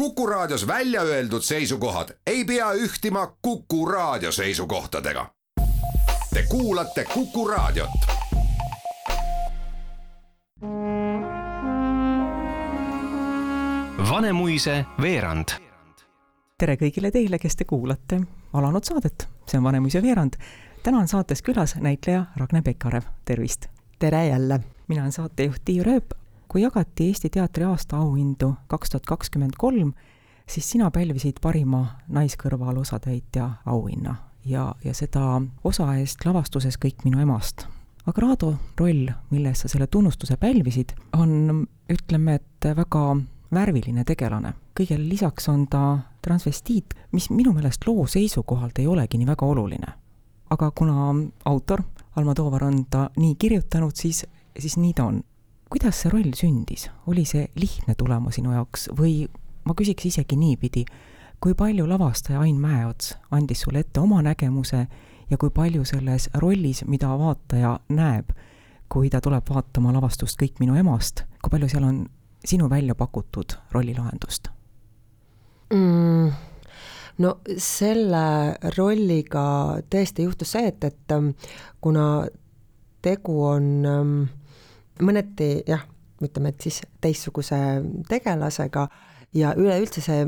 Kuku Raadios välja öeldud seisukohad ei pea ühtima Kuku Raadio seisukohtadega. Te kuulate Kuku Raadiot. Vanemuise veerand. tere kõigile teile, kes te kuulate alanud saadet, see on Vanemuise veerand. täna on saates külas näitleja Ragne Pekarev, tervist! tere jälle! mina olen saatejuht Tiiu Rööp kui jagati Eesti teatri aastaauhindu kaks tuhat kakskümmend kolm, siis sina pälvisid parima naiskõrval osatäitja auhinna ja, ja seda osa eest lavastuses Kõik minu emast. Agrado roll, milles sa selle tunnustuse pälvisid, on, ütleme, et väga värviline tegelane. kõigele lisaks on ta transvestiit, mis minu meelest loo seisukohalt ei olegi nii väga oluline. aga kuna autor Almo Toovar on ta nii kirjutanud, siis, siis nii ta on kuidas see roll sündis, oli see lihtne tulema sinu jaoks või ma küsiks isegi niipidi, kui palju lavastaja Ain Mäeots andis sulle ette oma nägemuse ja kui palju selles rollis, mida vaataja näeb, kui ta tuleb vaatama lavastust Kõik minu emast, kui palju seal on sinu välja pakutud rollilahendust mm,? no selle rolliga tõesti juhtus see, et, et ähm, kuna tegu on ähm, mõneti jah, ütleme, et siis teistsuguse tegelasega ja üleüldse see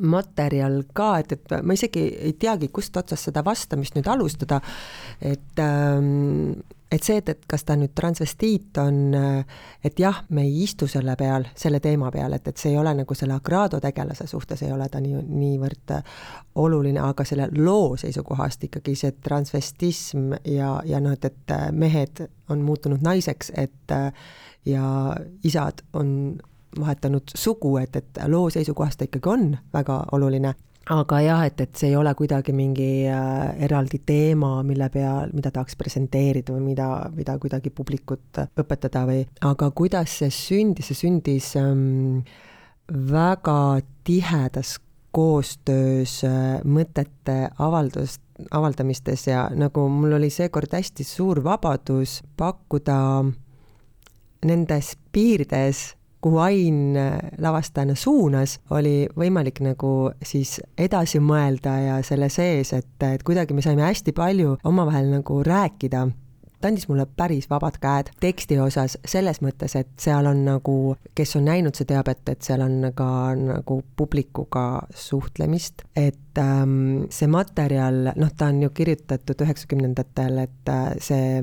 materjal ka, et, et ma isegi ei teagi, kust otsast seda vastamist nüüd alustada, et ähm, et see, et, et kas ta nüüd transvestiit on, et jah, me ei istu selle peal, selle teema peal, et, et see ei ole nagu selle Agrado tegelase suhtes ei ole ta nii, niivõrd oluline, aga selle loo seisukohast ikkagi see transvestism ja, ja noh, et, et mehed on muutunud naiseks, et ja isad on vahetanud sugu, et, et loo seisukohast ta ikkagi on väga oluline. Aga jah, et, et see ei ole kuidagi mingi äh, eraldi teema, mille peal, mida tahaks presenteerida või mida, mida kuidagi publikut õpetada või, aga kuidas see sündis, see sündis ähm, väga tihedas koostöös äh, mõtete avaldust, avaldamistes ja nagu mul oli seekord hästi suur vabadus pakkuda nendes piirides kuhu Ain äh, lavastajana suunas, oli võimalik nagu siis edasi mõelda ja selle sees, et, et kuidagi me saime hästi palju omavahel nagu rääkida. Ta andis mulle päris vabad käed teksti osas selles mõttes, et seal on nagu, kes on näinud, see teab, et, et seal on ka nagu publikuga suhtlemist, et ähm, see materjal, noh, ta on ju kirjutatud üheksakümnendatel, et äh, see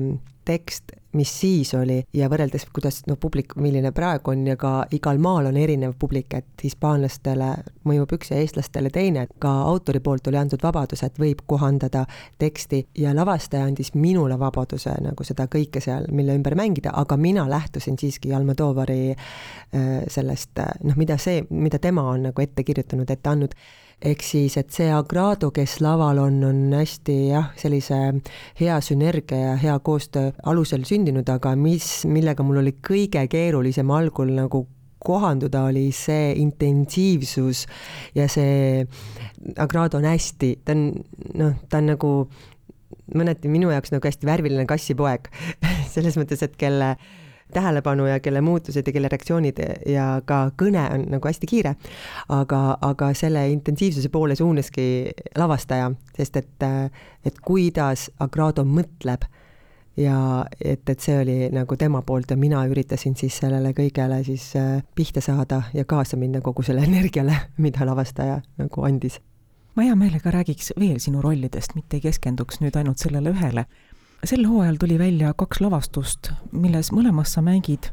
tekst mis siis oli ja võrreldes, kuidas no publik, milline praegu on ja ka igal maal on erinev publik, et hispaanlastele mõjub üks ja eestlastele teine, et ka autori poolt oli antud vabadus, et võib kohandada teksti ja lavastaja andis minule vabaduse nagu seda kõike seal, mille ümber mängida, aga mina lähtusin siiski Almodovari äh, sellest noh, mida see, mida tema on nagu ette kirjutanud, ette andnud ehk siis, et see Agrado, kes laval on, on hästi jah, sellise hea sünergia ja hea koostöö alusel sündinud, aga mis, millega mul oli kõige keerulisem algul nagu kohanduda, oli see intensiivsus ja see Agrado on hästi, ta on noh, ta on nagu mõneti minu jaoks nagu hästi värviline kassipoeg selles mõttes, et kelle tähelepanu ja kelle muutused ja kelle reaktsioonid ja ka kõne on nagu hästi kiire. aga, aga selle intensiivsuse poole suunaski lavastaja, sest et, et kuidas Agrado mõtleb ja et, et see oli nagu tema poolt ja mina üritasin siis sellele kõigele siis äh, pihta saada ja kaasa minna kogu selle energiale, mida lavastaja nagu andis ma hea meelega räägiks veel sinu rollidest, mitte ei keskenduks nüüd ainult sellele ühele sel hooajal tuli välja kaks lavastust, milles mõlemas sa mängid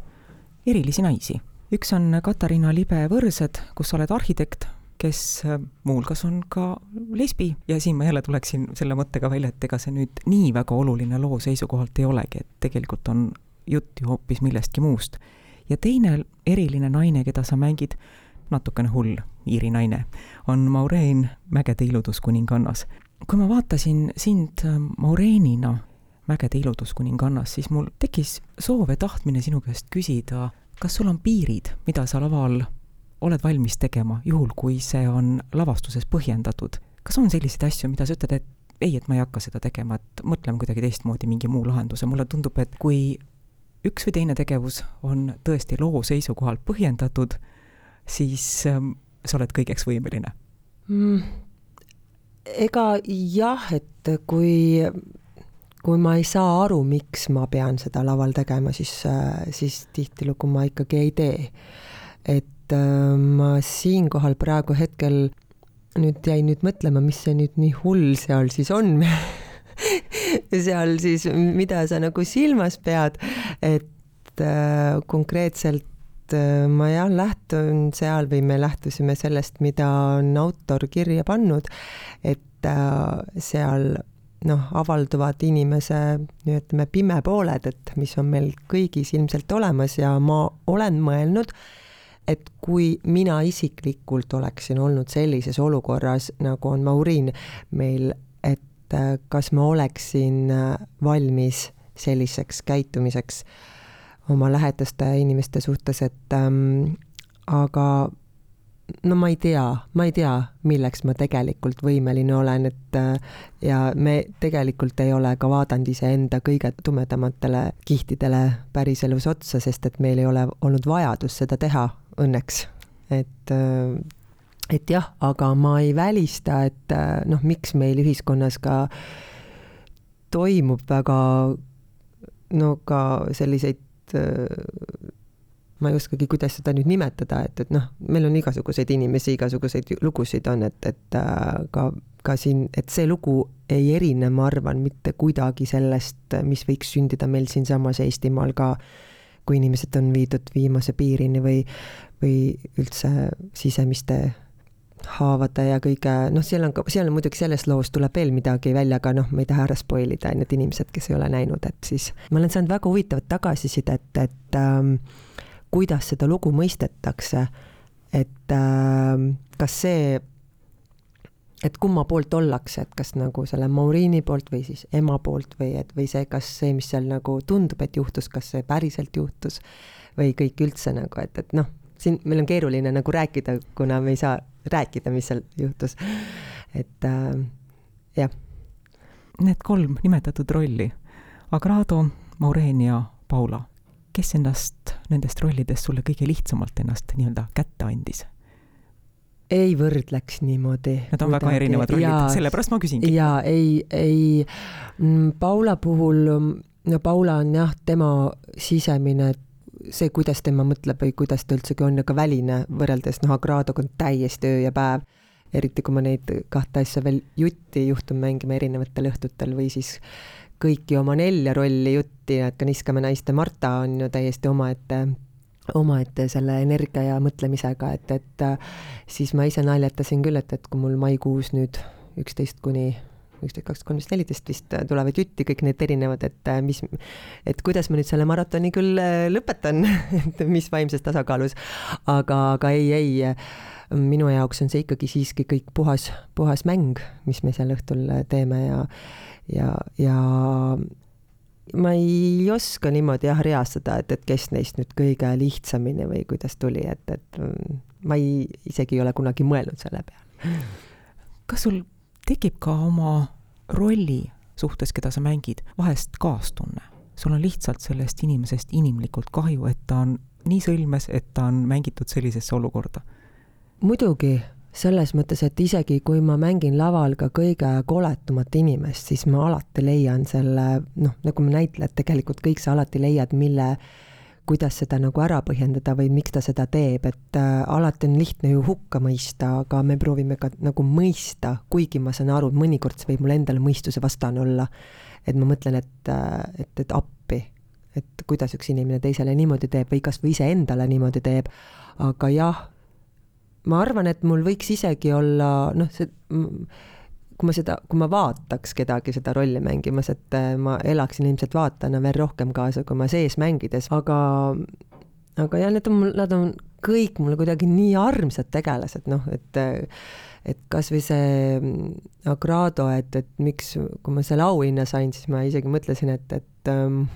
erilisi naisi. üks on Katariina Libe Võrsed, kus sa oled arhitekt, kes äh, muuhulgas on ka lesbi ja siin ma jälle tuleksin selle mõttega välja, et ega see nüüd nii väga oluline loo seisukohalt ei olegi, et tegelikult on jutt ju hoopis millestki muust. ja teine eriline naine, keda sa mängid, natukene hull Iiri naine, on Maureen Mägede ilutuskuningannas. kui ma vaatasin sind äh, Maureenina mägede ilutuskuningannas, siis mul tekkis soov ja tahtmine sinu käest küsida, kas sul on piirid, mida sa laval oled valmis tegema, juhul kui see on lavastuses põhjendatud? kas on selliseid asju, mida sa ütled, et ei, et ma ei hakka seda tegema, et mõtleme kuidagi teistmoodi mingi muu lahenduse, mulle tundub, et kui üks või teine tegevus on tõesti loo seisukohalt põhjendatud, siis ähm, sa oled kõigeks võimeline mm,? ega jah, et kui, kui ma ei saa aru, miks ma pean seda laval tegema, siis, siis tihtilugu ma ikkagi ei tee. et äh, ma siinkohal praegu hetkel nüüd jäin nüüd mõtlema, mis see nüüd nii hull seal siis on seal siis, mida sa nagu silmas pead, et äh, konkreetselt äh, ma jah, lähtun seal või me lähtusime sellest, mida on autor kirja pannud, et äh, seal noh, avalduvad inimese, ütleme, pimepooled, et mis on meil kõigis ilmselt olemas ja ma olen mõelnud, et kui mina isiklikult oleksin olnud sellises olukorras, nagu on Mauriin meil, et äh, kas ma oleksin äh, valmis selliseks käitumiseks oma lähedaste inimeste suhtes, et ähm, aga no ma ei tea, ma ei tea, milleks ma tegelikult võimeline olen, et äh, ja me tegelikult ei ole ka vaadanud iseenda kõige tumedamatele kihtidele päriselus otsa, sest et meil ei ole olnud vajadust seda teha õnneks, et äh, et jah, aga ma ei välista, et äh, noh, miks meil ühiskonnas ka toimub väga no ka selliseid ma ei oskagi, kuidas seda nüüd nimetada, et, et noh, meil on igasuguseid inimesi, igasuguseid lugusid on, et, et ka, ka siin, et see lugu ei erine, ma arvan, mitte kuidagi sellest, mis võiks sündida meil siinsamas Eestimaal ka kui inimesed on viidud viimase piirini või, või üldse sisemiste haavade ja kõige, noh, seal on ka, seal on muidugi selles loos tuleb veel midagi välja, aga noh, ma ei taha ära spoil ida, need inimesed, kes ei ole näinud, et siis ma olen saanud väga huvitavat tagasisidet, et ähm, kuidas seda lugu mõistetakse, et ähm, kas see et kumma poolt ollakse, et kas nagu selle Mauriini poolt või siis ema poolt või et, või see, kas see, mis seal nagu tundub, et juhtus, kas see päriselt juhtus või kõik üldse nagu, et, et noh, siin meil on keeruline nagu rääkida, kuna me ei saa rääkida, mis seal juhtus. et äh, jah. Need kolm nimetatud rolli, Agrado, Maureen ja Paula, kes ennast nendest rollidest sulle kõige lihtsamalt ennast nii-öelda kätte andis? ei võrdleks niimoodi. Nad on väga erinevad rollid, sellepärast ma küsingi. jaa, ei, ei, mm, Paula puhul, no Paula on jah, tema sisemine see, kuidas tema mõtleb või kuidas ta üldsegi on ja ka väline võrreldes noh, Agradoga on täiesti öö ja päev. eriti kui ma neid kahte asja veel jutti juhtun mängima erinevatel õhtutel või siis kõiki oma nelja rolli jutti, et ka Niskame naiste Marta on ju täiesti omaette omaette selle energia ja mõtlemisega, et, et siis ma ise naljatasin küll, et, et kui mul maikuus nüüd üksteist kuni üksteist, kaksteist, kolmteist, neliteist vist tulevad jutti kõik need erinevad, et mis, et kuidas ma nüüd selle maratoni küll äh, lõpetan et mis vaimses tasakaalus, aga, aga ei, ei, minu jaoks on see ikkagi siiski kõik puhas, puhas mäng, mis me seal õhtul teeme ja, ja, ja ma ei oska niimoodi jah reastada, et, et kes neist nüüd kõige lihtsamini või kuidas tuli, et, et mm, ma ei, isegi ei ole kunagi mõelnud selle peale. kas sul tekib ka oma rolli suhtes, keda sa mängid, vahest kaastunne? sul on lihtsalt sellest inimesest inimlikult kahju, et ta on nii sõlmes, et ta on mängitud sellisesse olukorda? muidugi, selles mõttes, et isegi kui ma mängin laval ka kõige koletumat inimest, siis ma alati leian selle, noh, nagu me näitlejad tegelikult kõik sa alati leiad, mille, kuidas seda nagu ära põhjendada või miks ta seda teeb, et äh, alati on lihtne ju hukka mõista, aga me proovime ka nagu mõista, kuigi ma saan aru, mõnikord see võib mul endale mõistuse vastane olla. et ma mõtlen, et, äh, et, et appi, et kuidas üks inimene teisele niimoodi teeb või kas või iseendale niimoodi teeb, aga jah ma arvan, et mul võiks isegi olla noh, see kui ma seda, kui ma vaataks kedagi seda rolli mängimas, et äh, ma elaksin ilmselt vaatajana veel rohkem kaasa, kui ma sees mängides, aga aga jah, need on mul, nad on kõik mulle kuidagi nii armsad tegelased, noh, et et kasvõi see mm, Agrado, et, et miks, kui ma selle auhinna sain, siis ma isegi mõtlesin, et, et ähm,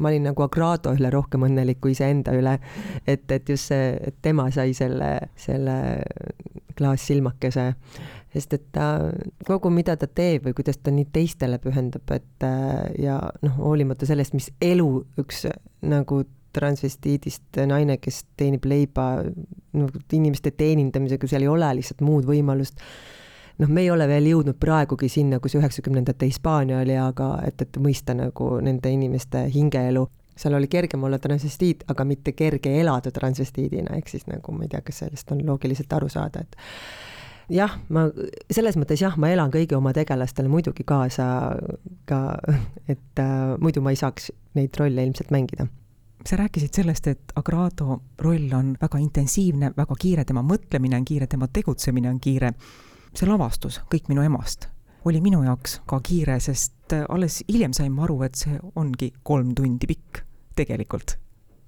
ma olin nagu Agrado üle rohkem õnnelik kui iseenda üle. et, et just see, et tema sai selle, selle klaassilmakese, sest et ta kogu, mida ta teeb või kuidas ta nii teistele pühendab, et ja noh, hoolimata sellest, mis elu üks nagu transvestiidist naine, kes teenib leiba no, inimeste teenindamisega, seal ei ole lihtsalt muud võimalust noh, me ei ole veel jõudnud praegugi sinna, kus üheksakümnendate Hispaania oli, aga et, et mõista nagu nende inimeste hingeelu. seal oli kergem olla transvestiit, aga mitte kerge elada transvestiidina, ehk siis nagu ma ei tea, kas sellest on loogiliselt aru saada, et jah, ma selles mõttes jah, ma elan kõigi oma tegelastele muidugi kaasa ka, et äh, muidu ma ei saaks neid rolle ilmselt mängida sa rääkisid sellest, et Agrado roll on väga intensiivne, väga kiire, tema mõtlemine on kiire, tema tegutsemine on kiire see lavastus Kõik minu emast oli minu jaoks ka kiire, sest äh, alles hiljem sain ma aru, et see ongi kolm tundi pikk tegelikult.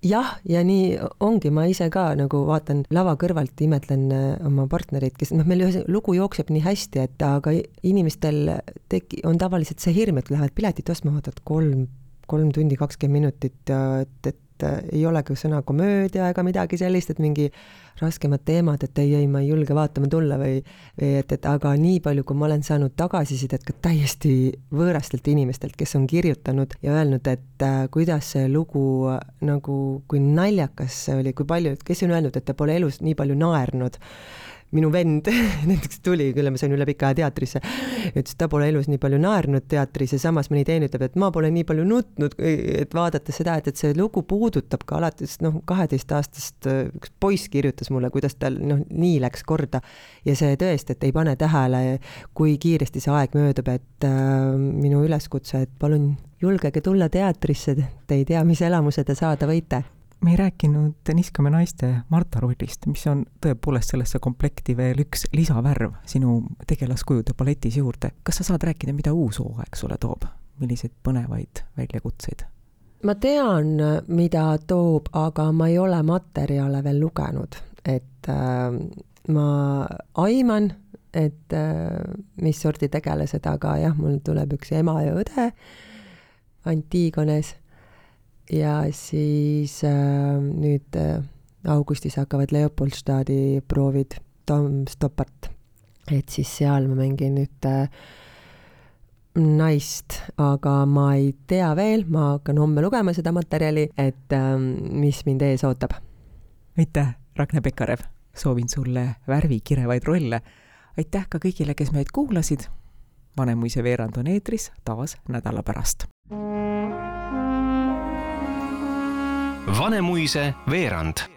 Jah, ja nii ongi, ma ise ka nagu vaatan lava kõrvalt, imetlen äh, oma partnereid, kes noh, meil lugu jookseb nii hästi, et aga inimestel teki-, on tavaliselt see hirm, et lähevad piletit ostma, vaatavad kolm, kolm tundi kakskümmend minutit, et, et ei olegi sõna komöödia ega midagi sellist, et mingi raskemad teemad, et ei, ei, ma ei julge vaatama tulla või, või et, et aga nii palju, kui ma olen saanud tagasisidet ka täiesti võõrastelt inimestelt, kes on kirjutanud ja öelnud, et äh, kuidas see lugu nagu, kui naljakas see oli, kui palju, kes on öelnud, et ta pole elus nii palju naernud minu vend näiteks tuli, kelle ma sain üle pika aja teatrisse, ütles, ta pole elus nii palju naernud teatris ja samas mõni teine ütleb, et ma pole nii palju nutnud, et vaadates seda, et, et see lugu puudutab ka alates noh, kaheteistaastast üks poiss kirjutas mulle, kuidas tal noh, nii läks korda ja see tõesti, et ei pane tähele, kui kiiresti see aeg möödub, et äh, minu üleskutse, et palun julgege tulla teatrisse, te ei tea, mis elamuse te saada võite me ei rääkinud Niskame naiste Marta rollist, mis on tõepoolest sellesse komplekti veel üks lisavärv sinu tegelaskujude paletis juurde. kas sa saad rääkida, mida uus hooaeg sulle toob, milliseid põnevaid väljakutseid? ma tean, mida toob, aga ma ei ole materjale veel lugenud, et äh, ma aiman, et äh, mis sorti tegelased, aga jah, mul tuleb üks ema ja õde Antigones ja siis äh, nüüd äh, augustis hakkavad Leopoldstadi proovid Tom Stoppart. et siis seal ma mängin nüüd äh, naist, aga ma ei tea veel, ma hakkan homme lugema seda materjali, et äh, mis mind ees ootab. aitäh, Ragne Pekarev, soovin sulle värvikirevaid rolle. aitäh ka kõigile, kes meid kuulasid. Vanemuise veerand on eetris taas nädala pärast Vanemuise veerand